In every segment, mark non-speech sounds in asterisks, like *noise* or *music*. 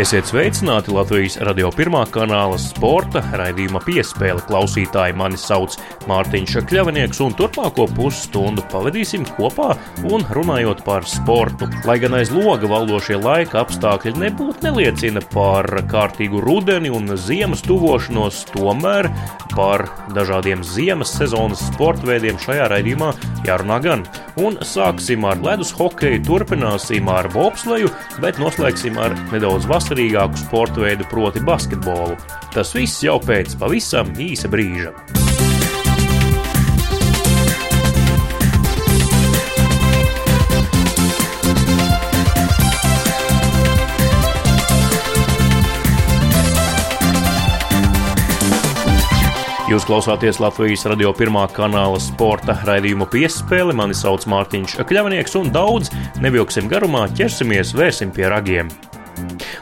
Esiet sveicināti Latvijas radio pirmā kanāla sporta raidījuma piespēle klausītāji. Mani sauc Mārtiņš Kļavinieks, un turpmāko pusstundu pavadīsim kopā un runājot par sportu. Lai gan aiz loga valdošie laika apstākļi nebūtu neliecina par kārtīgu rudeni un ziemas tuvošanos, tomēr par dažādiem ziemas sezonas sporta veidiem šajā raidījumā jārunā gan. Un sāksim ar ledus hokeju, turpināsim ar bobsleju, bet noslēgsim ar nedaudz vasaras vasarīgāku sporta veidu, proti, basketbolu. Tas viss jau pēc pavisam īsa brīža. Jūs klausāties Latvijas radio pirmā kanāla sporta raidījumu piespēli. Mani sauc Mārtiņš Kļavnieks, un daudz nevilksim garumā, ķersimies, vērsim pie ragiem.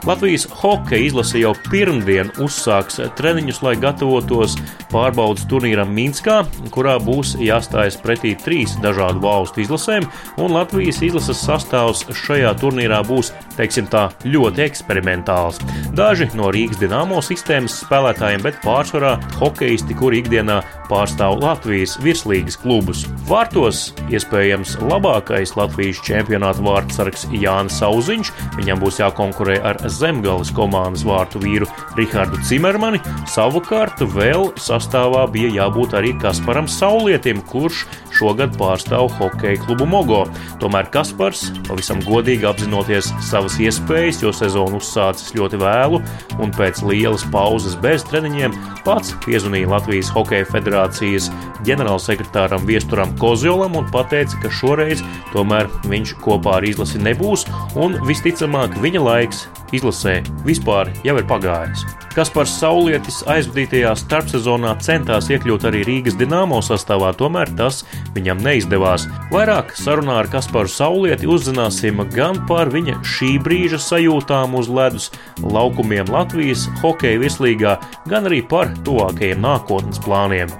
Latvijas hokeja izlase jau pirmdien uzsāks treniņus, lai gatavotos pārbaudas turnīram Minskā, kurā būs jāstājas pretī trīs dažādu valstu izlasēm, un Latvijas izlases sastāvs šajā turnīrā būs, teiksim tā, ļoti eksperimentāls. Daži no Rīgas dīnāmo sistēmas spēlētājiem, bet pārsvarā hokeisti, kuri ikdienā pārstāv Latvijas virslīgas klubus. Vārtos iespējams labākais Latvijas čempionāta vārdsargs Jānis Sauziņš, viņam būs jākonkurē ar Zemgales komandas vārtu vīru Rihardu Cimermani, savukārt vēl sastāvā bija jābūt arī Kasparam Saulietim, kurš šogad pārstāv hokeja klubu Mogo. Tomēr Kaspars, pavisam godīgi apzinoties savas iespējas, jo sezonu uzsācis ļoti vēlu un pēc lielas pauzes bez treniņiem, pats piezvanīja Latvijas Hokeja federācijas ģenerālsekretāram Viesturam Kozjolam un teica, ka šoreiz tomēr viņš kopā ar izlasi nebūs un visticamāk viņa laiks izlasē vispār jau ir pagājis. Kaspars Saulietis aizvadītajā starpsezonā centās iekļūt arī Rīgas dīnāmo sastāvā, tomēr tas viņam neizdevās. Vairāk sarunā ar Kasparu Saulieti uzzināsim gan par viņa šī brīža sajūtām uz ledus laukumiem Latvijas hokeja virslīgā, gan arī par tuvākajiem nākotnes plāniem.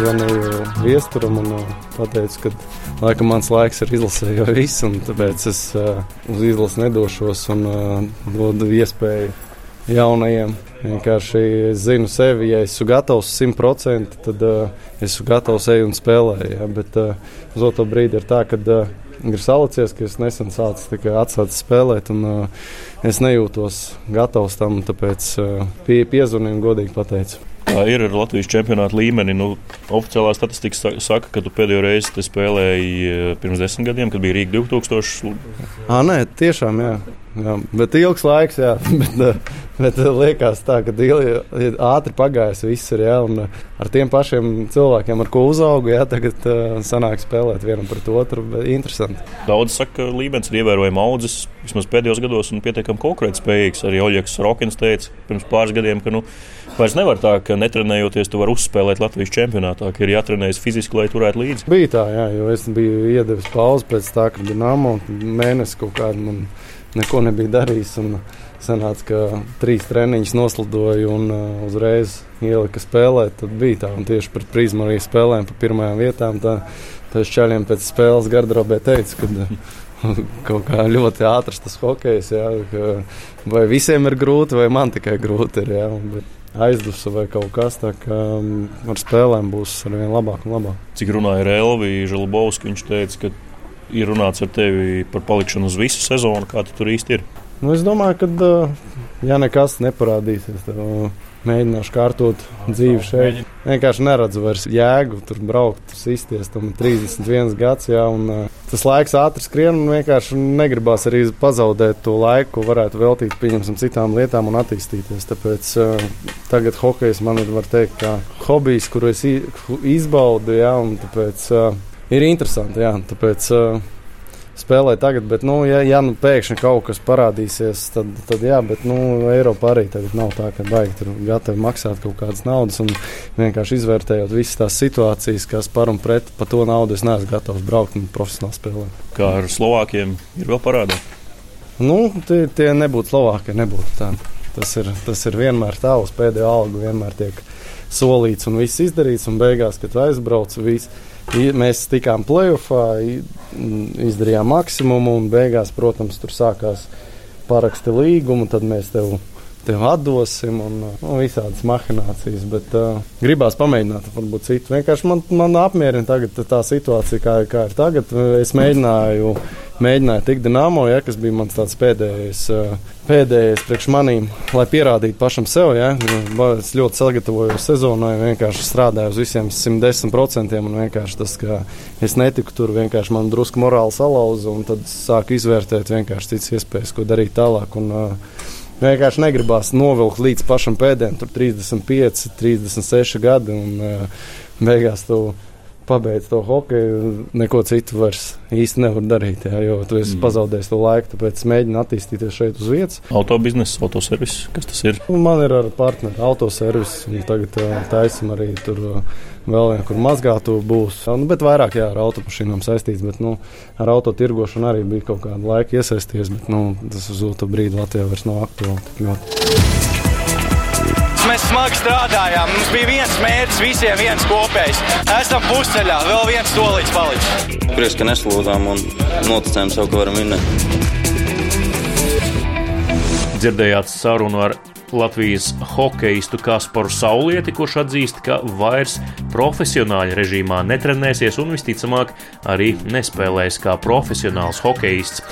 Zvanīju viesturam un pateicu, ka laikam mans laiks ir izlasē jau viss, un tāpēc es uh, uz izlasi nedošos un uh, dodu iespēju jaunajiem. Vienkārši es zinu sevi, ja esmu gatavs 100%, tad uh, esmu gatavs ej un spēlēt. Ja? Bet uh, uz otru brīdi ir tā, ka uh, ir salicies, ka es nesen sācu atsākt spēlēt, un uh, es nejūtos gatavs tam. Tāpēc uh, pie, piezvanīju un godīgi pateicu. Ir ar Latvijas čempionāta līmeni? Nu, oficiālā statistika saka, ka tu pēdējo reizi spēlēji pirms desmit gadiem, kad bija Rīga 2000. Ah, nē, tiešām, jā. jā. Bet ilgs laiks, jā. *laughs* bet, Bet eh, liekas, tā, ka ir ātri pagājis viss, ir, ja, un eh, ar tiem pašiem cilvēkiem, ar ko uzaugu, ja, tagad sanāk spēlēt vienam pret otru. Interesanti. Daudz saka, ka līmenis ir ievērojami audzis vismaz pēdējos gados un pietiekami konkurētspējīgs. Arī Oļegs Rokins teica pirms pāris gadiem, ka nu, vairs nevar tā, ka netrenējoties, tu vari uzspēlēt Latvijas čempionātā, ka ir jātrenējas fiziski, lai turētu līdzi. Bija tā, jā, jo es biju iedevis pauzi pēc tā, ka Dienāmo mēnesi kaut kādu man neko nebija darījis. Un, Sanāca, ka trīs treniņus noslidoju un uh, uzreiz ielika spēlēt. Tad bija tā, un tieši pret prizmu arī spēlēm pa pirmajām vietām. Tā, pēc čaļiem pēc spēles garderobē teica, ka *laughs* kaut kā ļoti ātrs tas hokejs. Jā, ka, vai visiem ir grūti, vai man tikai grūti ir. Jā, bet, aizdusa vai kaut kas tāds, ka um, ar spēlēm būs ar vien labāk un labāk. Cik runāja ar Elviju Žalbovski, viņš teica, ka ir runāts ar tevi par palikšanu uz visu sezonu, kā tu tur īsti ir. Nu, es domāju, ka, ja nekas neparādīsies, tad mēģināšu kārtot dzīvi šeit. Vienkārši neredzu vairs jēgu tur braukt, sisties. Tam ir 31 gads, jā, un tas laiks ātri skrien, un vienkārši negribās arī pazaudēt to laiku, ko varētu veltīt pieņemsim citām lietām un attīstīties. Tāpēc tagad hokejs man ir, var teikt, kā hobijs, kuru es izbaudu, jā, un tāpēc ir interesanti, jā, tāpēc spēlē tagad, bet, nu, ja, ja nu pēkšņi kaut kas parādīsies, tad, tad jā, bet, nu, Eiropā arī tagad nav tā, ka baigi tur gatavi maksāt kaut kādas naudas un vienkārši izvērtējot visas tās situācijas, kas par un pret, pa to naudu es neesmu gatavs braukt un profesionāli spēlēt. Kā ar Slovākiem ir vēl parādā? Nu, tie, tie nebūtu Slovāki, nebūtu tā. Tas ir, tas ir vienmēr tā, uz pēdējo algu vienmēr tiek solīts un viss izdarīts, un beigās, kad aizbrauc, viss Mēs tikām plēsoņā, izdarījām maksimumu, un beigās, protams, tur sākās paraksti līgumu, tad mēs tev tev atdosim, un nu, visādas mahinācijas. Bet uh, gribās pamēģināt, varbūt citu. Vienkārši man, man apmierina tagad tā situācija, kā, kā ir tagad. Es mēģināju, mēģināju tikt Dienāmo, ja, kas bija mans tāds pēdējais. Uh, Pēdējais priekš manīm, lai pierādītu pašam sev, ja es ļoti sagatavojos sezonai, vienkārši strādāju uz visiem 110%. Un vienkārši tas, ka es netiku tur, vienkārši man drusku morāli salauza, un tad sāku izvērtēt vienkārši citas iespējas, ko darīt tālāk. Un, uh, Vienkārši negribās novilkt līdz pašam pēdējiem, tur 35, 36 gadi. Un, uh, beigās tu pabeidz to hokeju, neko citu vairs īsti nevar darīt. Jā, jo tu esi mm. pazaudējis to laiku, tāpēc mēģini attīstīties šeit uz vietas. Autobiznesa, autoservis, kas tas ir? Un man ir ar partneri autoservis, un tagad uh, taisim arī tur. Vēl viena, kur mazgātu būs. Nu, bet vairāk jā, ar automašīnām saistīts. Bet, nu, ar auto tirgošanu arī bija kaut kāda laika iesaistīties. Bet nu, tas uz to brīdi Latvijā vairs nav aktuāli. Mēs smagi strādājām. Mums bija viens mērķis, visiem viens kopējs. Esam pusceļā, vēl viens solīts palicis. Prieks, ka neslūdzām un noticējām sev, ka varam vinēt. Dzirdējāt sarunu ar Latvijas hokeistu Kasparu Saulieti, kurš atzīst, ka vairs profesionāļa režīmā netrenēsies un visticamāk arī nespēlēs kā profesionāls hokeists.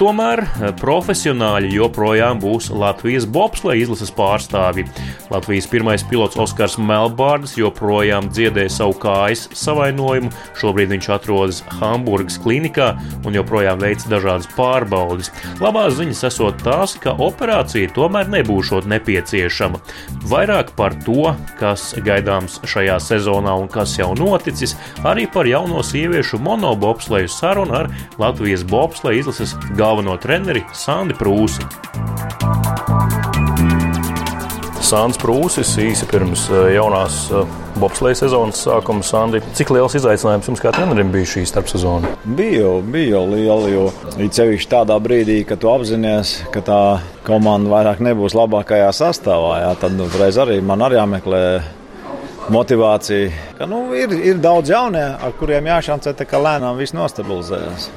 Tomēr profesionāļi joprojām būs Latvijas bobsleja izlases pārstāvi. Latvijas pirmais pilots Oskars Melbārds joprojām dziedē savu kājas savainojumu. Šobrīd viņš atrodas Hamburgas klinikā un joprojām veic dažādas pārbaudes. Labās ziņas esot tās, ka operācija tomēr nebūšot nepieciešama. Vairāk par to, kas gaidāms šajā sezonā un kas jau noticis, arī par jauno sieviešu monobobsleju sarunu ar Latvijas bobsleja izlases galveno treneri Sandi Prūsi. Sāns Prūsis īsi pirms eh, jaunās eh, bobsleja sezonas sākuma. Sandi, cik liels izaicinājums jums kā trenerim bija šī starpsezona? Bija, bija liela, jo īpaši tādā brīdī, kad tu apzinājies, ka tā komanda vairāk nebūs labākajā sastāvā, jā, tad uzreiz arī man arī jāmeklē motivācija. Ka, nu, ir, ir daudz jaunie, ar kuriem jāšancē, ka lēnām viss nostabilizējas.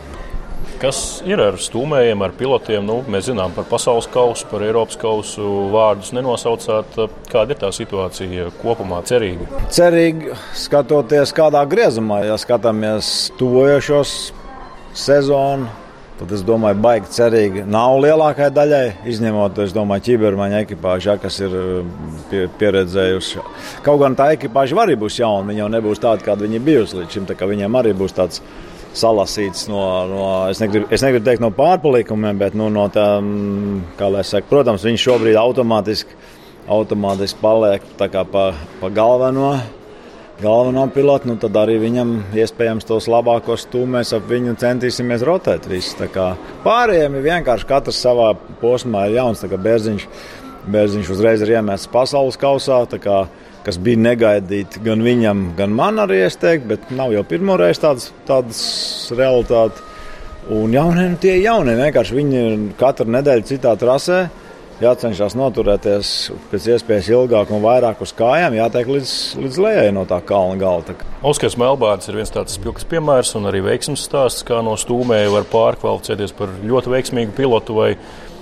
Kas ir ar stūmējiem, ar pilotiem? Nu, mēs zinām par pasaules kausu, par Eiropas kausu vārdus nenosaucāt. Kāda ir tā situācija kopumā? Cerīgi. Cerīgi skatoties, kādā griezumā, ja skatāmies tuvojošos sezonu. Tad es domāju, baigi cerīgi nav lielākajai daļai, izņemot, es domāju, ķibermaņa ekipāžu, ja, kas ir pie, pieredzējuši. Kaut gan tā ekipāža arī būs jauna, viņa jau nebūs tāda, kāda viņa bijusi līdz šim. Tā viņiem arī būs tāds salasīts no, no es, negribu, es negribu teikt no pārpalikumiem, bet nu, no tām, kā lai saka, protams, viņš šobrīd automātiski, automātiski paliek pa, pa galveno. Galveno pilotu, nu tad arī viņam iespējams tos labākos stūmēs ap viņu centīsimies rotēt. Visu. Pārējiem ir vienkārši katrs savā posmā ir jauns. Bērziņš, bērziņš uzreiz ir iemests pasaules kausā kas bija negaidīti gan viņam, gan man arī, es teiktu, bet nav jau pirmo reizi tādas, tādas realitātes. Un jaunie, nu tie jaunie, vienkārši viņi ir katru nedēļu citā trasē. Jācenšas noturēties pēc iespējas ilgāk un vairāk uz kājām, jātiek līdz, līdz lejai no tā kalna gala. Oskars Melbārds ir viens tāds spilgts piemērs un arī veiksmes stāsts, kā no stūmēja var pārkvalificēties par ļoti veiksmīgu pilotu vai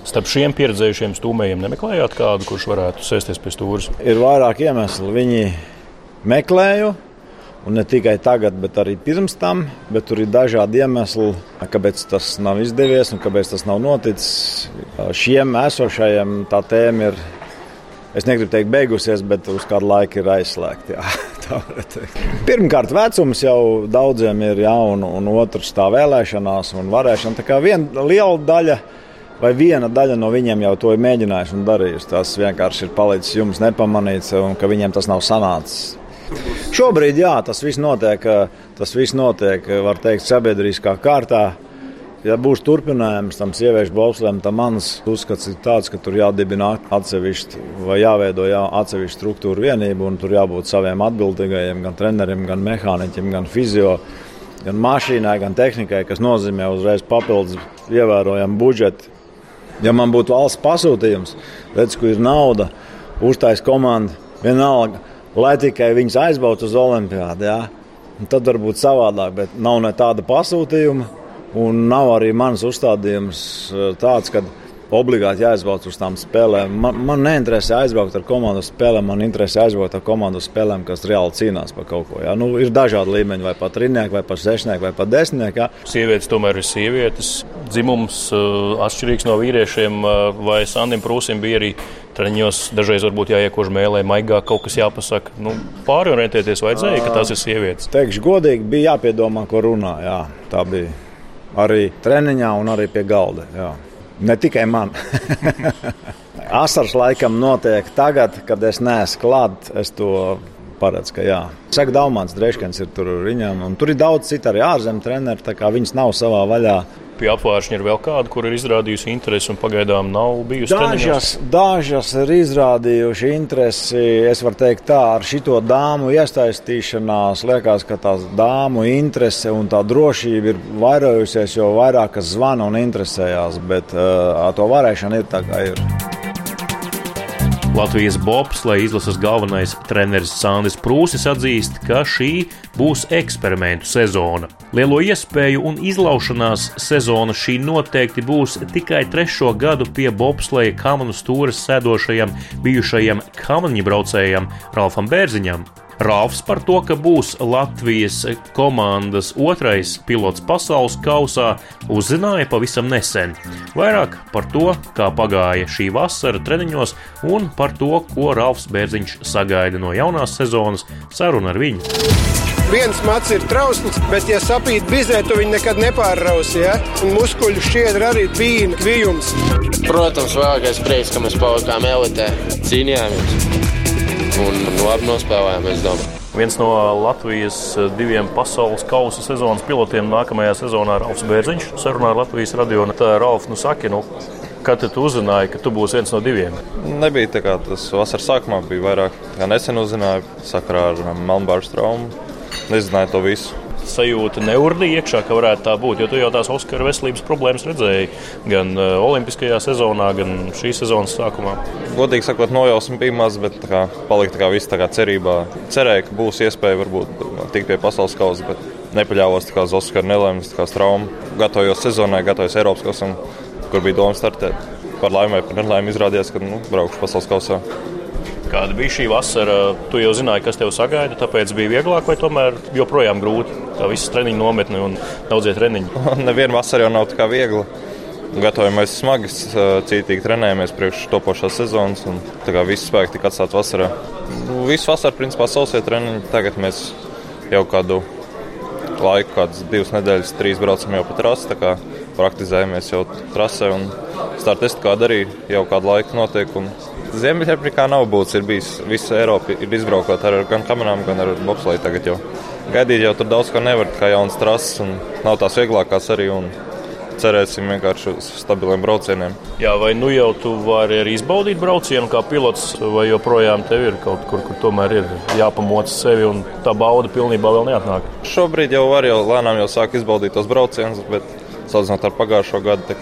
starp šiem pieredzējušiem stūmējiem nemeklējāt kādu, kurš varētu sēsties pie stūres? Ir vairāk iemeslu. Viņi meklēju. Un ne tikai tagad, bet arī pirms tam. Bet tur ir dažādi iemesli, kāpēc tas nav izdevies un kāpēc tas nav noticis. Šiem esošajiem tā tēma ir, es negribu teikt, beigusies, bet uz kādu laiku ir aizslēgta. *laughs* Pirmkārt, vecums jau daudziem ir jauns, un otrs tā vēlēšanās un varēšana. Tā kā viena liela daļa vai viena daļa no viņiem jau to ir mēģinājuši un darījuši. Tas vienkārši ir palicis jums nepamanīts, un ka viņiem tas nav sanācis. Šobrīd, jā, tas viss notiek, tas viss notiek, var teikt, sabiedriskā kārtā. Ja būs turpinājums tam sieviešu bobslēm, tad mans uzskats ir tāds, ka tur jādibina atsevišķi vai jāveido jā, atsevišķa struktūra vienība, un tur jābūt saviem atbildīgajiem, gan treneriem, gan mehāniķiem, gan fizio, gan mašīnai, gan tehnikai, kas nozīmē uzreiz papildus ievērojamu budžetu Ja man būtu valsts pasūtījums, redz, kur ir nauda, uztais komanda, vienalga, lai tikai viņas aizbrauc uz olimpiādu, jā, tad varbūt savādāk, bet nav ne tāda pasūtījuma, un nav arī mans uzstādījums eh, tāds, ka obligāti jāizbrauc uz tām spēlēm. Man, man neinteresē aizbraukt ar komandu spēlēm, man interesē aizbraukt ar komandu spēlēm, kas reāli cīnās par kaut ko. Jā. Nu, ir dažādi līmeņi, vai pat rīnieki, vai pat sešnieki, vai pat desmitnieki. Jā. Sievietes tomēr ir sievietes. Dzimums uh, atšķirīgs no vīriešiem, uh, vai Sandim Prūsim bija arī treniņos. Dažreiz varbūt jāiekož mēlē, maigā kaut kas jāpasaka. Nu, pārorientēties vajadzēja, ka tās ir sievietes. Teikšu godīgi, bija jāpiedomā, ko runā. Jā. Tā bija arī treniņā un arī pie galda. Jā. Ne tikai man. *laughs* Asaras laikam notiek tagad, kad es neesmu klāt. Es to paredzu, ka jā. Saka, Daumans Dreškens ir tur viņam, un tur ir daudz citu arī ārzemju treneru, tā kā viņas nav savā vaļā. Pie apgājuma ir vēl kāda, kur ir izrādījusi interesi, un pagaidām nav bijusi. Dažas, dažas ir izrādījuši interesi. Es varu teikt, tā ar šito dāmu iesaistīšanās liekas, ka tās dāmu interese un tā drošība ir vairojusies, jo vairāk kas zvana un interesējās. Bet uh, to varēšana ir tā, kā ir. Latvijas bobsleja izlases galvenais treneris Sandis Prūsis atzīst, ka šī būs eksperimentu sezona. Lielo iespēju un izlaušanās sezona šī noteikti būs tikai trešo gadu pie bobsleja kamanu stūres sēdošajam bijušajam kamaņbraucējam Ralfam Bērziņam. Rāfs par to, ka būs Latvijas komandas otrais pilots pasaules kausā, uzzināja pavisam nesen. Vairāk par to, kā pagāja šī vasara treniņos un par to, ko Rāfs Bērziņš sagaida no jaunās sezonas, saruna ar viņu. Viens mats ir trausls, bet, ja sapīt bizē, tu viņu nekad nepārrausi. Ja? Un muskuļu šķiedra arī bija kvijums. Protams, vēlākais prieks, ka mēs palikām elitē, cīnījāmies un labi nospēlējām, es domāju. Viens no Latvijas diviem pasaules kausa sezonas pilotiem nākamajā sezonā ir Ralfs Bērziņš. Sarunā ar Latvijas radio. Tā Ralf, nu saki, nu, kad tu uzzināji, ka tu būsi viens no diviem? Nebija tā kā tas vasaras sākumā, bija vairāk. Nesen uzzināju sakarā ar Melnbāru traumu. Nezināju to visu sajūta neurdīja iekšā, ka varētu tā būt. Jo tu jau tās Oskara veselības problēmas redzēji gan uh, Olimpiskajā sezonā, gan šīs sezonas sākumā. Godīgi sakot, nojausma bija maz, bet kā, palika kā viss tā kā cerībā. Cerēju, ka būs iespēja varbūt tikt pie pasaules kausa, bet nepaļāvos uz Oskara nelaimes, traumu. Gatavojos sezonai, gatavojos Eiropas kausam, kur bija doma startēt. Par laimi vai par nelaimi izrādījās, ka nu, braukšu pasaules kausā. Kāda bija šī vasara? Tu jau zināji, kas tev sagaida, tāpēc bija vieglāk vai tomēr joprojām grūti? Tā visas treniņu nometne un daudzie treniņi. *laughs* Neviena vasara jau nav tā viegla. Gatavojamies smagi, cītīgi trenējamies priekš topošās sezonas. Tā kā viss spēks tika atstāts vasarā. Nu, visu vasaru, principā, sausie treniņi. Tagad mēs jau kādu laiku, kādas divas nedēļas, trīs braucam jau pa trasi. Praktizējamies jau trasē un kāda arī jau kādu laiku notiek. Un Ziemeļamerikā nav būtis. Ir bijis visa Eiropa, ir izbraukot ar gan kamerām, gan ar bobslēju. Tagad jau gaidīt jau tur daudz ko nevar, kā jauns trases, un nav tās vieglākās arī. Cerēsim vienkārši uz stabiliem braucieniem. Jā, vai nu jau tu vari arī izbaudīt braucienu kā pilots, vai joprojām tev ir kaut kur, kur tomēr ir jāpamoc sevi un tā bauda pilnībā vēl neatnāk? Šobrīd jau var, jau lēnām jau sāk izbaudīt tos braucienus, bet salīdzinot ar pagājušo gadu,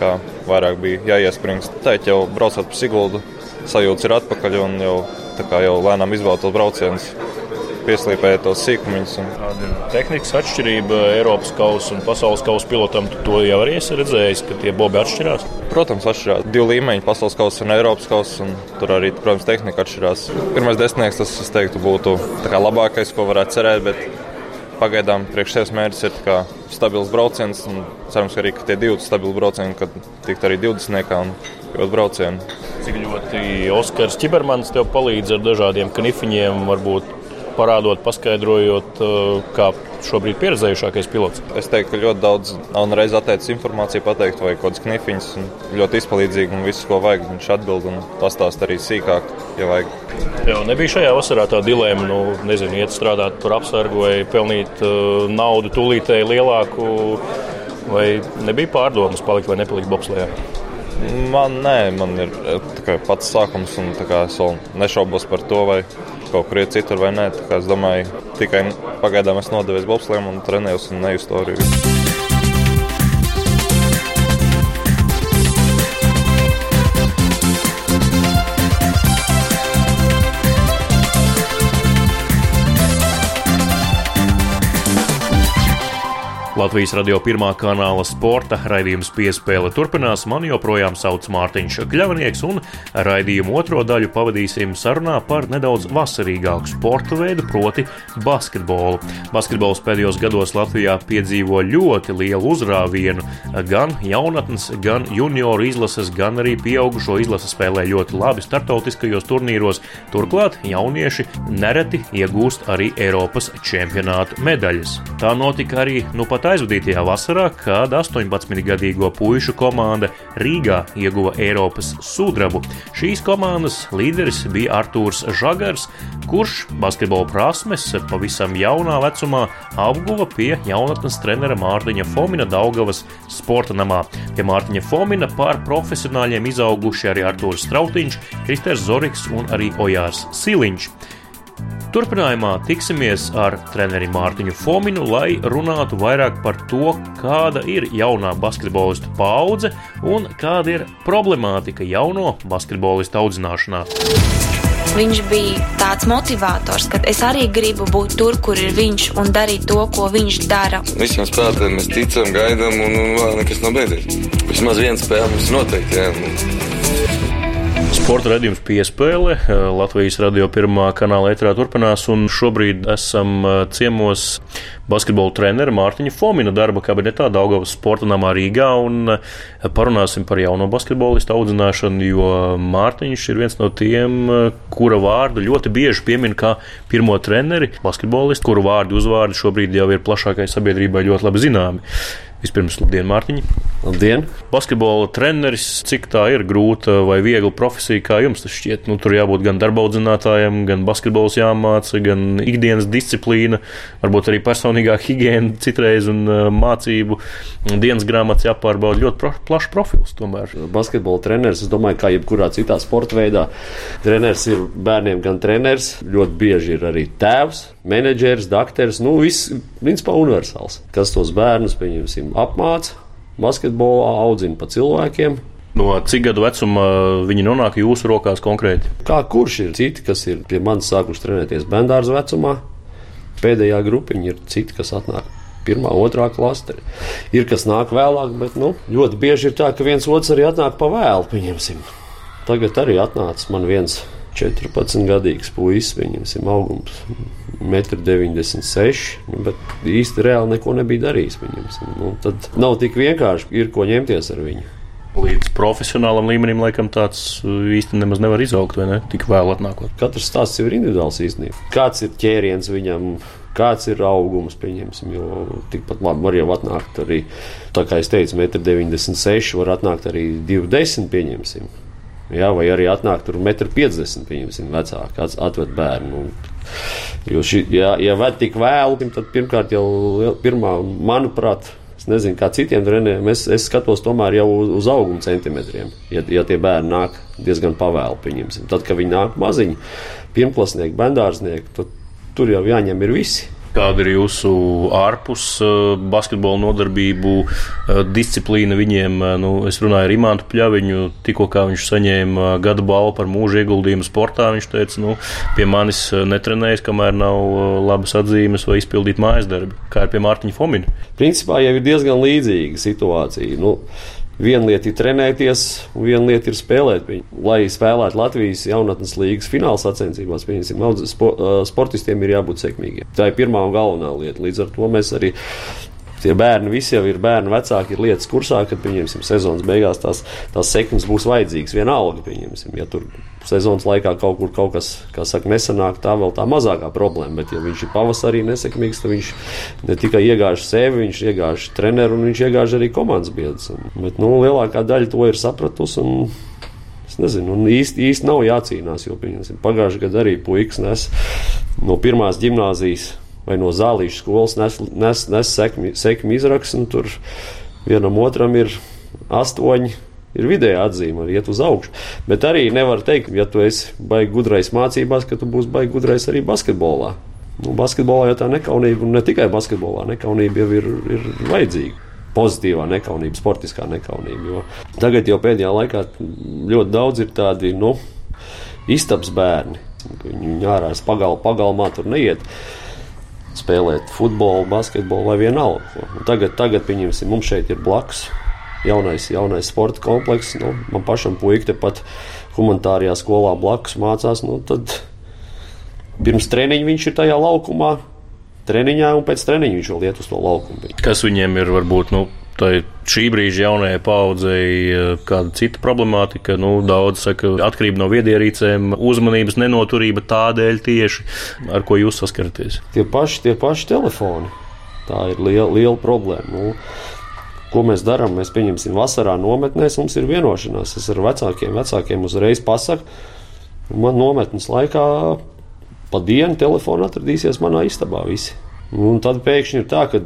vairāk bija jāiespringst. Tā jau braucot pa Siguldu, sajūta ir atpakaļ un jau, jau lēnām izbauda tos braucienus. Pieslīpēja tos sīkumus. Un... Tehnikas atšķirība Eiropas kausa un pasaules kausa pilotam? Tu to jau arī esi redzējis, ka tie bobi atšķirās? Protams, atšķirās. Divi līmeņi - pasaules kausa un Eiropas kausa. Un tur arī, protams, tehnika atšķirās. Pirmais desmitnieks, tas, es teiktu, būtu labākais, ko varētu cerēt. Bet pagaidām priekš sevis mērķis ir stabils brauciens. Cerams, ka arī ka tie divi stabili braucieni, kad tikt arī 20. un pilot braucienu cik ļoti Oskars Čibermans tev palīdz ar dažādiem knifiņiem, varbūt parādot, paskaidrojot, uh, kā šobrīd pieredzējušākais pilots. Es teiktu, ka ļoti daudz nav reizes atteicis informāciju, pateikt, vai kaut kādas knifiņas. Ļoti izpalīdzīgi un viss, ko vajag, viņš atbild un pastāst arī sīkāk, ja vajag. Jā, nebija šajā vasarā tā dilēma, nu, nezinu, iet strādāt par apsargu vai pelnīt uh, naudu tūlītēji lielāku, vai nebija pārdomas palikt vai nepalikt bobslējā. Man nē, man ir tikai pats sākums, un es vēl nešaubos par to, vai kaut kur iet citur vai nē. Es domāju, tikai pagaidām es nodevies bobslēm un trenējos un nejustu to arī. Latvijas radio pirmā kanāla sporta raidījums piespēle turpinās. Mani joprojām sauc Mārtiņš Kļavnieks, un raidījumu otro daļu pavadīsim sarunā par nedaudz vasarīgāku sporta veidu, proti basketbolu. Basketbols pēdējos gados Latvijā piedzīvo ļoti lielu uzrāvienu. Gan jaunatnes, gan junioru izlases, gan arī pieaugušo izlases spēlē ļoti labi startautiskajos turnīros. Turklāt jaunieši nereti iegūst arī Eiropas čempionāta medaļas. Tā notika arī nu pat pat aizvadītajā vasarā, kad 18-gadīgo puišu komanda Rīgā ieguva Eiropas sudrabu. Šīs komandas līderis bija Artūrs Žagars, kurš basketbola prasmes pavisam jaunā vecumā apguva pie jaunatnes trenera Mārtiņa Fomina Daugavas sporta namā. Pie Mārtiņa Fomina pār profesionāļiem izauguši arī Artūrs Strautiņš, Kristers Zoriks un arī Ojārs Siliņš. Turpinājumā tiksimies ar treneri Mārtiņu Fominu, lai runātu vairāk par to, kāda ir jaunā basketbolistu paudze un kāda ir problemātika jauno basketbolistu audzināšanā. Viņš bija tāds motivators, ka es arī gribu būt tur, kur ir viņš un darīt to, ko viņš dara. Visiem spēlētājiem mēs ticam, gaidām, un, un vēl nekas nav beidzies. Vismaz viena spēle mums noteikti jā. Sporta redzējums piespēle Latvijas radio pirmā kanāla etrā turpinās, un šobrīd esam ciemos basketbola trenera Mārtiņa Fomina darba kabinetā Daugavas sporta namā Rīgā, un parunāsim par jauno basketbolistu audzināšanu, jo Mārtiņš ir viens no tiem, kura vārdu ļoti bieži piemin kā pirmo treneri basketbolistu, kuru vārdu uzvārdi šobrīd jau ir plašākai sabiedrībai ļoti labi zināmi. Vispirms, labdien, Mārtiņ! Labdien! Basketbola treneris, cik tā ir grūta vai viegla profesija, kā jums tas šķiet? Nu, tur jābūt gan darba audzinātājam, gan basketbols jāmāca, gan ikdienas disciplīna, varbūt arī personīgā higiēna citreiz un uh, mācību dienas grāmatas jāpārbauda ļoti plašs profils. Tomēr. Basketbola treneris, es domāju, kā jebkurā citā sporta veidā, treneris ir bērniem gan treneris, ļoti bieži ir arī tēvs, menedžers, dakteris, nu viss, principā universāls. Kas tos bērnus, pieņemsim, apmāca, basketbolā audzina pa cilvēkiem. No cik gadu vecuma viņi nonāk jūsu rokās konkrēti? Kā kurš ir citi, kas ir pie manis sākuši trenēties bērnu vecumā? Pēdējā grupiņa ir citi, kas atnāk pirmā, otrā klase. Ir kas nāk vēlāk, bet nu, ļoti bieži ir tā, ka viens otrs arī atnāk pa vēlu. Pieņemsim. Tagad arī atnācis man viens 14 gadīgs puisis, viņam augums 1,96 m, bet īsti reāli neko nebija darījis. Viņam, nu, tad nav tik vienkārši, ir ko ņemties ar viņu. Līdz profesionālam līmenim, laikam, tāds uh, īsti nemaz nevar izaugt, vai ne? Tik vēl atnākot. Katrs stāsts ir individuāls īstenībā. Kāds ir ķēriens viņam, kāds ir augums, pieņemsim, jo tikpat labi var jau atnākt arī, tā kā es teicu, 1,96 m, var atnākt arī 2,10 pieņemsim. Jā, vai arī atnāk tur 1,50 m, pieņemsim, vecāki atved bērnu. Jo, šī, ja, ja ved tik vēlu, tad pirmkārt jau pirmā, manuprāt, es nezinu, kā citiem trenējiem, es, es skatos tomēr jau uz, uz auguma centimetriem. Ja, ja tie bērni nāk diezgan pavēlu, pieņemsim. Tad, kad viņi nāk maziņi, pirmklasnieki, bendārznieki, tad tur jau jāņem ir visi. Kāda ir jūsu ārpus uh, basketbola nodarbību uh, disciplīna viņiem? Uh, nu, es runāju ar Imantu Pļaviņu, tikko viņš saņēma gada balvu par mūža ieguldījumu sportā. Viņš teica, nu, pie manis netrenējas, kamēr nav labas atzīmes vai izpildīt mājas darbi. Kā ir pie Mārtiņa Fomina? Principā jau ir diezgan līdzīga situācija. Nu, Viena lieta ir trenēties, un viena lieta ir spēlēt. Lai spēlētu Latvijas jaunatnes līnijas fināla sacensībās, piemēram, sportistiem ir jābūt sekmīgiem. Tā ir pirmā un galvenā lieta. Līdz ar to mēs arī tie bērni visi jau ir bērni vecāki, ir lietas kursā, kad, pieņemsim, sezonas beigās tās, tās sekmes būs vajadzīgas. Vienalga, pieņemsim, ja tur sezonas laikā kaut kur kaut kas, kā saka, nesanāk, tā vēl tā mazākā problēma. Bet, ja viņš ir pavasarī nesekmīgs, tad viņš ne tikai iegāž sevi, viņš iegāž treneru un viņš iegāž arī komandas biedrus. Bet, nu, lielākā daļa to ir sapratusi. Un, Es nezinu, un īsti, īsti nav jācīnās, jo pagājušajā gadā arī puikas nes no pirmās gimnāzijas vai no zālīšu skolas nes, nes, nes sekmi, sekmi izrakstu, tur vienam otram ir astoņi. Ir vidēja atzīme, arī iet uz augšu. Bet arī nevar teikt, ja tu esi baigi gudrais mācībās, ka tu būsi baigi gudrais arī basketbolā. Nu, basketbolā jau tā nekaunība, un ne tikai basketbolā, nekaunība jau ir, ir vajadzīga pozitīvā nekaunība, sportiskā nekaunība. Jo tagad jau pēdējā laikā ļoti daudz ir tādi nu, istabas bērni. Viņi ārā pagal, pagalmā tur neiet. Spēlēt futbolu, basketbolu vai vienalga. Tagad, tagad pieņemsim, mums šeit ir blakus jaunais, jaunais sporta komplekss. Nu, man pašam puikai tepat humanitārajā skolā blakus mācās. Nu, tad pirms treniņa viņš ir tajā laukumā. Treniņā un pēc treniņa viņš vēl iet uz to laukumu. Kas viņiem ir varbūt nu, šī brīža jaunajai paudzei eh, kāda cita problemātika. Nu, daudz saka, atkarība no viedierīcēm, uzmanības nenoturība tādēļ tieši, ar ko jūs saskaraties. Tie paši, tie paši telefoni. Tā ir liela, liela problēma. Nu, ko mēs darām? Mēs pieņemsim vasarā nometnēs, mums ir vienošanās. Es ar vecākiem, vecākiem uzreiz pasaku, man nometnes laikā pa dienu telefonu atradīsies manā istabā visi. Un tad pēkšņi ir tā, ka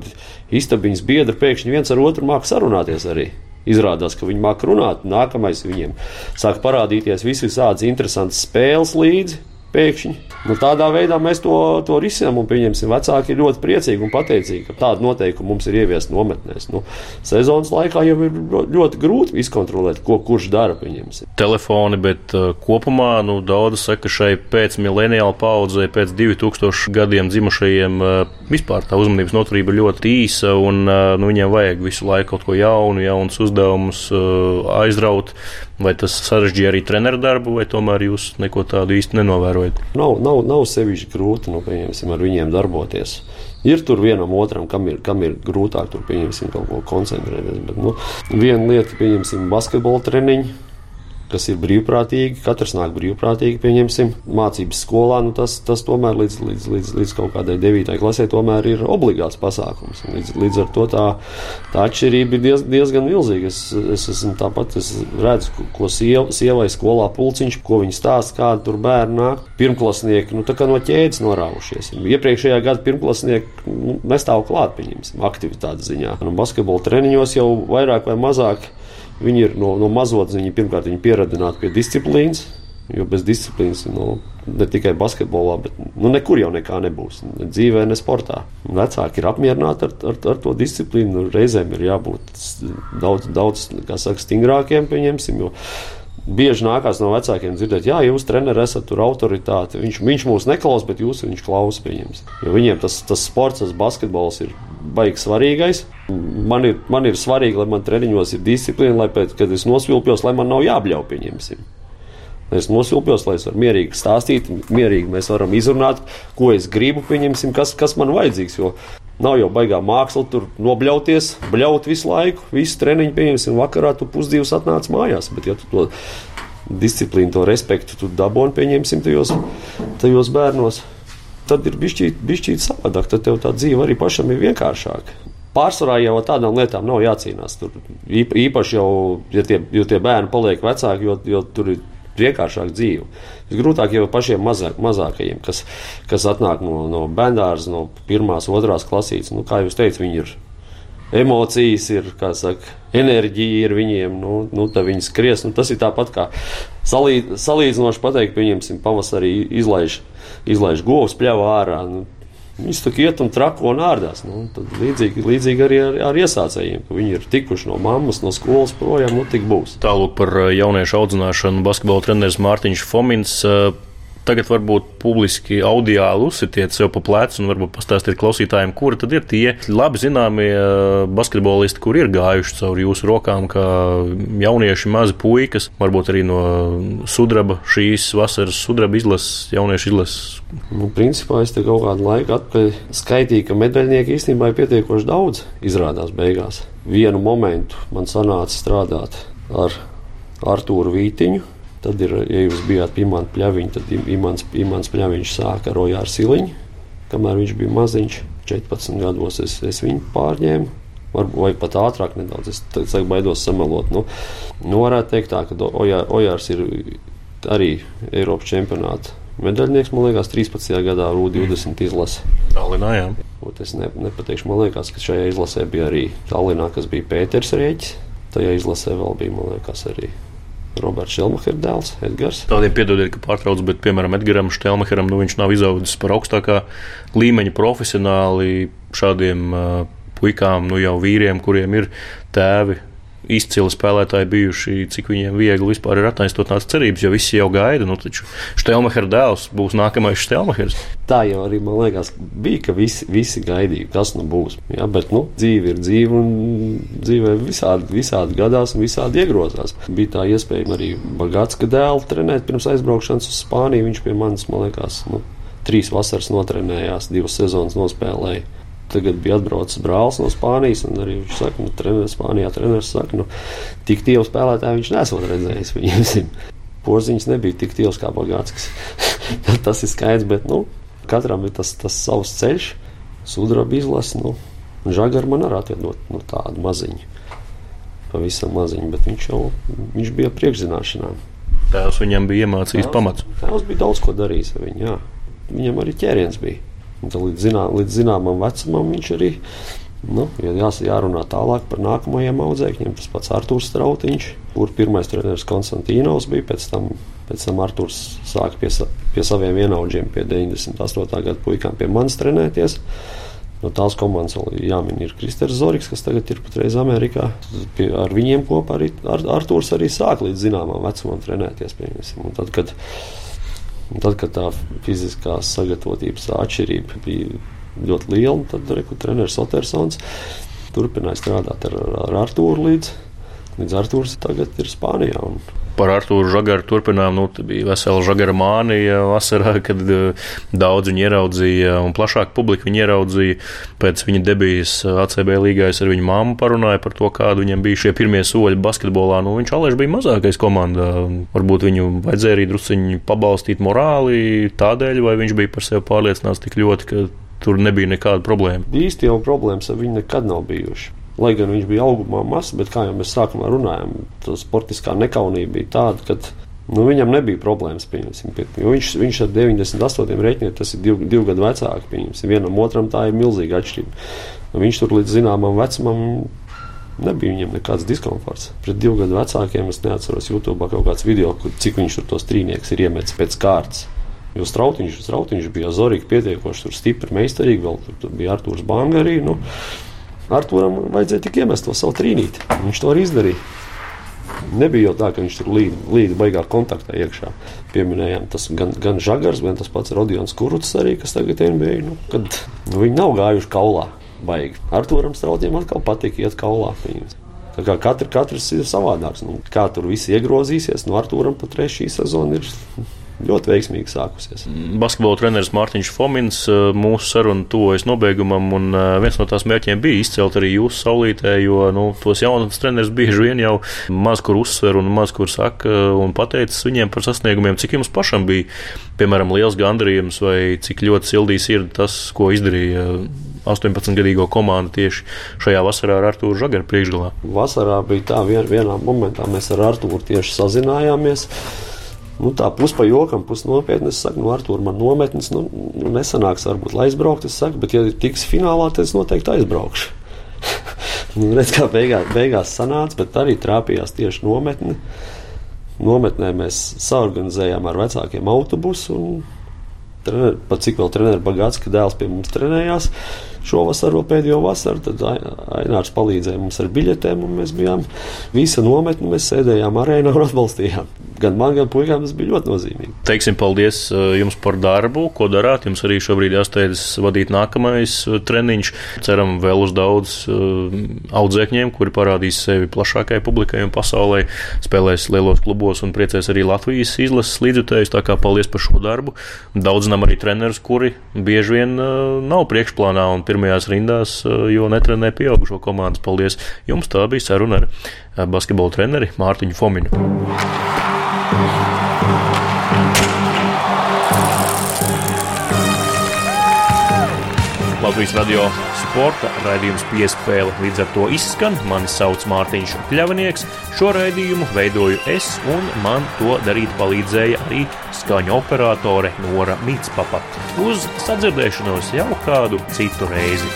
istabiņas biedri pēkšņi viens ar otru māca sarunāties arī. Izrādās, ka viņi māca runāt, nākamais viņiem sāk parādīties visādas interesantas spēles līdzi pēkšņi. Nu, tādā veidā mēs to, to risinām un pieņemsim. Vecāki ir ļoti priecīgi un pateicīgi, ka tāda noteikuma mums ir ieviesta nometnēs. Nu, sezonas laikā jau ir ļoti grūti izkontrolēt, ko kurš dara. Pieņemsim. Telefoni, bet uh, kopumā nu, daudz saka, ka šai pēcmileniāla paudzei, pēc 2000 gadiem dzimušajiem, uh, vispār tā uzmanības noturība ļoti īsa un uh, nu, viņiem vajag visu laiku kaut ko jaunu, jaunus uzdevumus uh, aizraut. Vai tas sarežģīja arī treneru darbu, vai tomēr jūs neko tādu īsti nenovērojat? Nav, nav, nav sevišķi grūti nu, ar viņiem darboties. Ir tur vienam otram, kam ir, kam ir grūtāk tur pieņemsim kaut ko koncentrēties. Bet, nu, viena lieta, pieņemsim, basketbola treniņu kas ir brīvprātīgi. Katrs nāk brīvprātīgi, pieņemsim, mācības skolā. Nu tas, tas tomēr līdz, līdz, līdz, līdz kaut kādai 9. klasē ir obligāts pasākums. Līdz, līdz ar to tā, tā atšķirība ir diez, diezgan milzīga. Es, es esmu tāpat, es redzu, ko siev, sievai skolā pulciņš, ko viņi stāsta, kāda tur bērni nāk. Pirmklasnieki nu, no ķēdes norāvušies. Iepriekšējā gada pirmklasnieki nu, nestāv klāt, pieņemsim, aktivitātes ziņā. Nu, basketbola treniņos jau vairāk vai mazāk Viņi ir no, no mazotnes, pirmkārt, viņi pieradināti pie disciplīnas. Jo bez disciplīnas, nu, ne tikai basketbolā, bet nu, nekur jau nekā nebūs. Ne dzīvē, ne sportā. Vecāki ir apmierināti ar, ar, ar to disciplīnu. Nu, reizēm ir jābūt daudz, daudz saka, stingrākiem, pieņemsim. Bieži nākās no vecākiem dzirdēt, jā, jūs treneris esat tur autoritāte. Viņš, viņš mūs neklausās, bet jūs viņš klausās. Jo viņiem tas, tas sports, tas basketbols ir baigs svarīgais. Man ir, man ir svarīgi, lai man treniņos ir disciplīna, lai pēc, kad es nosvilpjos, lai man nav jābļauj, pieņemsim. Es nosilpjos, lai es varu mierīgi stāstīt, mierīgi mēs varam izrunāt, ko es gribu, pieņemsim, kas, kas man vajadzīgs. Jo nav jau baigā māksla tur nobļauties, bļaut visu laiku, visu treniņu, pieņemsim, vakarā tu pusdivas atnāc mājās. Bet, ja tu to disciplīnu, to respektu tu dabūni, pieņemsim, tajos, tajos bērnos tad ir bijis savādāk. Tad tev tā dzīve arī pašam ir vienkāršāka. Pārsvarā jau ar tādām lietām nav jācīnās. Tur īpaši jau, ja tie, jo tie bērni paliek vecāki, jo, jo tur ir vienkāršāka dzīve. Visgrūtāk jau pašiem mazāk, mazākajiem, kas, kas atnāk no, no bērnās, no pirmās, otrās klasītes. Nu, kā jau teicu, viņi ir emocijas, ir saka, enerģija, ir viņiem, nu, nu viņi skries. Nu, tas ir tāpat kā salīd, salīdzinoši pateikt, pieņemsim, pavasarī izlaiž izlaiž govs pļāvā ārā. Nu, Viņus tā iet un trako un ārdās. Nu, līdzīgi, līdzīgi arī ar, ar iesācējiem, ka viņi ir tikuši no mammas, no skolas projām, nu tik būs. Tālāk par eh, jauniešu audzināšanu basketbola treneris Mārtiņš Fomins eh, Tagad varbūt publiski audiāli uzsitiet sev pa plecu un varbūt pastāstiet klausītājiem, kuri tad ir tie labi zināmie uh, basketbolisti, kur ir gājuši cauri jūsu rokām, kā jaunieši, mazi puikas, varbūt arī no sudraba šīs vasaras sudraba izlases, jauniešu izlases. Nu, principā es te kaut kādu laiku atpakaļ skaitīju, ka medaļnieki īstenībā ir pietiekoši daudz izrādās beigās. Vienu momentu man sanāca strādāt ar Artūru Vītiņu Tad, ir, ja jūs bijāt pie Imants Pļaviņa, tad Imants, Imants Pļaviņš sāka ar Ojāru Siliņu. Kamēr viņš bija maziņš, 14 gados es, es viņu pārņēmu. Varbūt vai pat ātrāk nedaudz. Es tagad baidos samalot. Nu, nu varētu teikt tā, ka Ojār, Ojārs ir arī Eiropas čempionāta medaļnieks, man liekas, 13. gadā U20 izlase. Tallinā, jā. Ot, es ne, nepateikšu, man liekas, ka šajā izlasē bija arī Tallinā, kas bija Pēters Rēķis. Tajā izlasē vēl bija, man liekas, arī Roberts Šelmachera dēls, Edgars. Tādiem piedodiet, ka pārtraucu, bet, piemēram, Edgars Šelmacheram, nu, viņš nav izaudzis par augstākā līmeņa profesionāli šādiem uh, puikām, nu jau vīriem, kuriem ir tēvi izcili spēlētāji bijuši, cik viņiem viegli vispār ir attaisnot tās cerības, jo visi jau gaida, nu taču Štelmahera dēls būs nākamais Štelmahers. Tā jau arī man liekas, bija, ka visi, visi gaidīja, kas nu būs. Ja, bet nu, dzīve ir dzīve un dzīvē visādi, visādi gadās un visādi iegrozās. Bija tā iespēja arī Bagātska dēlu trenēt pirms aizbraukšanas uz Spāniju. Viņš pie manis, man liekas, nu, trīs vasaras notrenējās, divas sezonas nospēlēja tagad bija atbraucis brālis no Spānijas, un arī viņš saka, nu, treneris Spānijā, treneris saka, nu, tik tievu spēlētāju viņš nesot redzējis. Viņam *laughs* porziņš nebija tik tievs kā Bagātskis. *laughs* tas ir skaidrs, bet, nu, katram ir tas, tas savs ceļš, sudraba izlase, nu, žagar man arī atvedot nu, tādu maziņu. Pavisam maziņu, bet viņš jau viņš bija priekšzināšanā. Tēvs viņam bija iemācījis pamats. Tēvs bija daudz ko darījis ar viņu, jā. Viņam arī ķēriens bija. Līdz, zinā, līdz zināmam vecumam viņš arī nu, ja jās, jārunā tālāk par nākamajiem audzēkņiem. Tas pats Arthurs Strautiņš, kur pirmais treneris Konstantīnos bija, pēc tam, pēc tam Arthurs sāka pie, pie saviem vienaudžiem, pie 98. gada puikām pie manis trenēties. No tās komandas jāmin ir Kristers Zorigs, kas tagad ir patreiz Amerikā. Pie, ar viņiem kopā arī Ar, Artūrs arī sāk līdz zināmam vecumam trenēties. Tad, kad tad, kad tā fiziskās sagatavotības atšķirība bija ļoti liela, tad treneris Otersons turpināja strādāt ar, ar Artūru līdz, līdz Artūrs tagad ir Spānijā. Un, par Arthuru Zagaru turpinām. Nu, bija vesela žagara mānija vasarā, kad uh, daudz viņu ieraudzīja un plašāka publika viņu ieraudzīja. Pēc viņa debijas ACB līgā es ar viņu māmu parunāju par to, kādi viņam bija šie pirmie soļi basketbolā. Nu, viņš alēž bija mazākais komandā. Varbūt viņu vajadzēja arī drusciņi pabalstīt morāli tādēļ, vai viņš bija par sevi pārliecināts tik ļoti, ka tur nebija nekāda problēma. Īsti jau problēmas ar viņu nekad nav bijušas. Lai gan viņš bija augumā mazs, bet kā jau mēs sākumā runājām, tā sportiskā nekaunība bija tāda, ka nu, viņam nebija problēmas. Viņš, viņš ar 98 rēķiniem, tas ir divi, divi gadi vecāks. Vienam otram tā ir milzīga atšķirība. Viņš tur līdz zināmam vecumam nebija viņam nekāds diskomforts. Pret divu gadu vecākiem es neatceros YouTube kaut kāds video, cik viņš tur tos trīnieks ir iemetis pēc kārtas. Jo strautiņš, strautiņš bija zorīgi, pietiekoši tur stipri, meistarīgi, vēl tur bija Artūrs Banga arī. Nu, Arturam vajadzēja tikai iemest to savu trīnīti. Viņš to arī izdarīja. Nebija jau tā, ka viņš tur līdzi līd baigā kontaktā iekšā. Pieminējām, tas gan, gan Žagars, gan tas pats Rodions Kuruts arī, kas tagad ir NBA. Nu, kad nu, viņi nav gājuši kaulā baigi. Arturam Strautiem atkal patīk iet kaulā. Tā kā katra, katrs ir savādāks. Nu, kā tur viss iegrozīsies, nu, Arturam pat trešā sezona ir ļoti veiksmīgi sākusies. Basketbola treneris Mārtiņš Fomins mūsu sarunu tuvojas nobeigumam, un viens no tās mērķiem bija izcelt arī jūsu saulītē, jo nu, tos jaunus treneris bieži vien jau maz kur uzsver un maz kur saka un pateicis viņiem par sasniegumiem, cik jums pašam bija, piemēram, liels gandarījums vai cik ļoti sildīs ir tas, ko izdarīja 18-gadīgo komandu tieši šajā vasarā ar Artūru Žagaru priekšgalā. Vasarā bija tā, vien, vienā momentā mēs ar Artūru tieši sazinājāmies. Nu, tā pus pa jokam, pus nopietni. Es saku, nu, ar to man nometnes nu, nu, nesanāks, varbūt, lai aizbrauktu. Es saku, bet, ja tiks finālā, tad es noteikti aizbraukšu. *laughs* nu, redz, kā beigās, beigās sanāca, bet arī trāpījās tieši nometne. Nometnē mēs saorganizējām ar vecākiem autobusu. Trener, pat cik vēl treneris Bagāts, ka dēls pie mums trenējās šovasar, vēl pēdējo vasaru. Tad Ainārs palīdzēja mums ar biļetēm, un mēs bijām visa nometne. Mēs sēdējām arēnā un atbalstījām gan man, gan puikām tas bija ļoti nozīmīgi. Teiksim, paldies uh, jums par darbu, ko darāt. Jums arī šobrīd jāsteidz vadīt nākamais uh, treniņš. Ceram vēl uz daudz uh, audzēkņiem, kuri parādīs sevi plašākai publikai un pasaulē, spēlēs lielos klubos un priecēs arī Latvijas izlases līdzjutējus. Tā kā paldies par šo darbu. Daudzinām arī trenerus, kuri bieži vien nav priekšplānā un pirmajās rindās, jo netrenē pieaugušo komandas. Paldies jums! Tā bija saruna ar basketbola treneri Mārtiņu Fominu. Latvijas radio sporta raidījums piespēle līdz ar to izskan. Mani sauc Mārtiņš Kļavnieks. Šo raidījumu veidoju es, un man to darīt palīdzēja arī skaņu operātore Nora Mitspapa. Uz sadzirdēšanos jau kādu citu reizi.